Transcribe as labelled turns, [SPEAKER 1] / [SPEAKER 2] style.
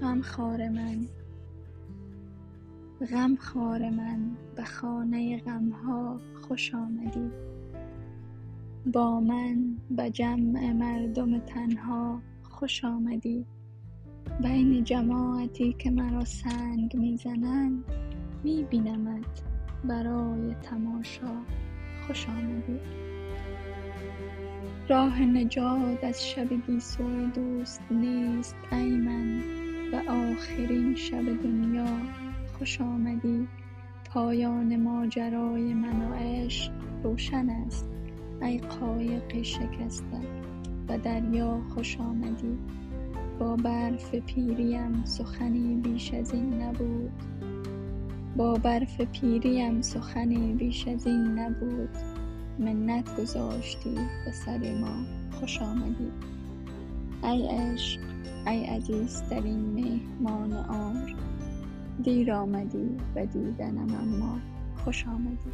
[SPEAKER 1] غمخوار من. غمخوار من به خانه غمها خوش آمدی. با من به جمع مردم تنها خوش آمدی. بین جماعتی که مرا سنگ می زنند می بینمت برای تماشا خوش آمدی. راه نجات از شب گیسوی دوست نیست ای من. آخرین شب دنیا خوش آمدی. پایان ماجرای من و عشق روشن است ای قایق شکسته. به دریا خوش آمدی. با برف پیریم سخنی بیش از این نبود. با برف پیریم سخنی بیش از این نبود. منت گذاشتی به سر ما خوش آمدی. ای عشق ای عزیزترین مهمان عمر دیر آمدی و دیدنم اما خوش آمدی.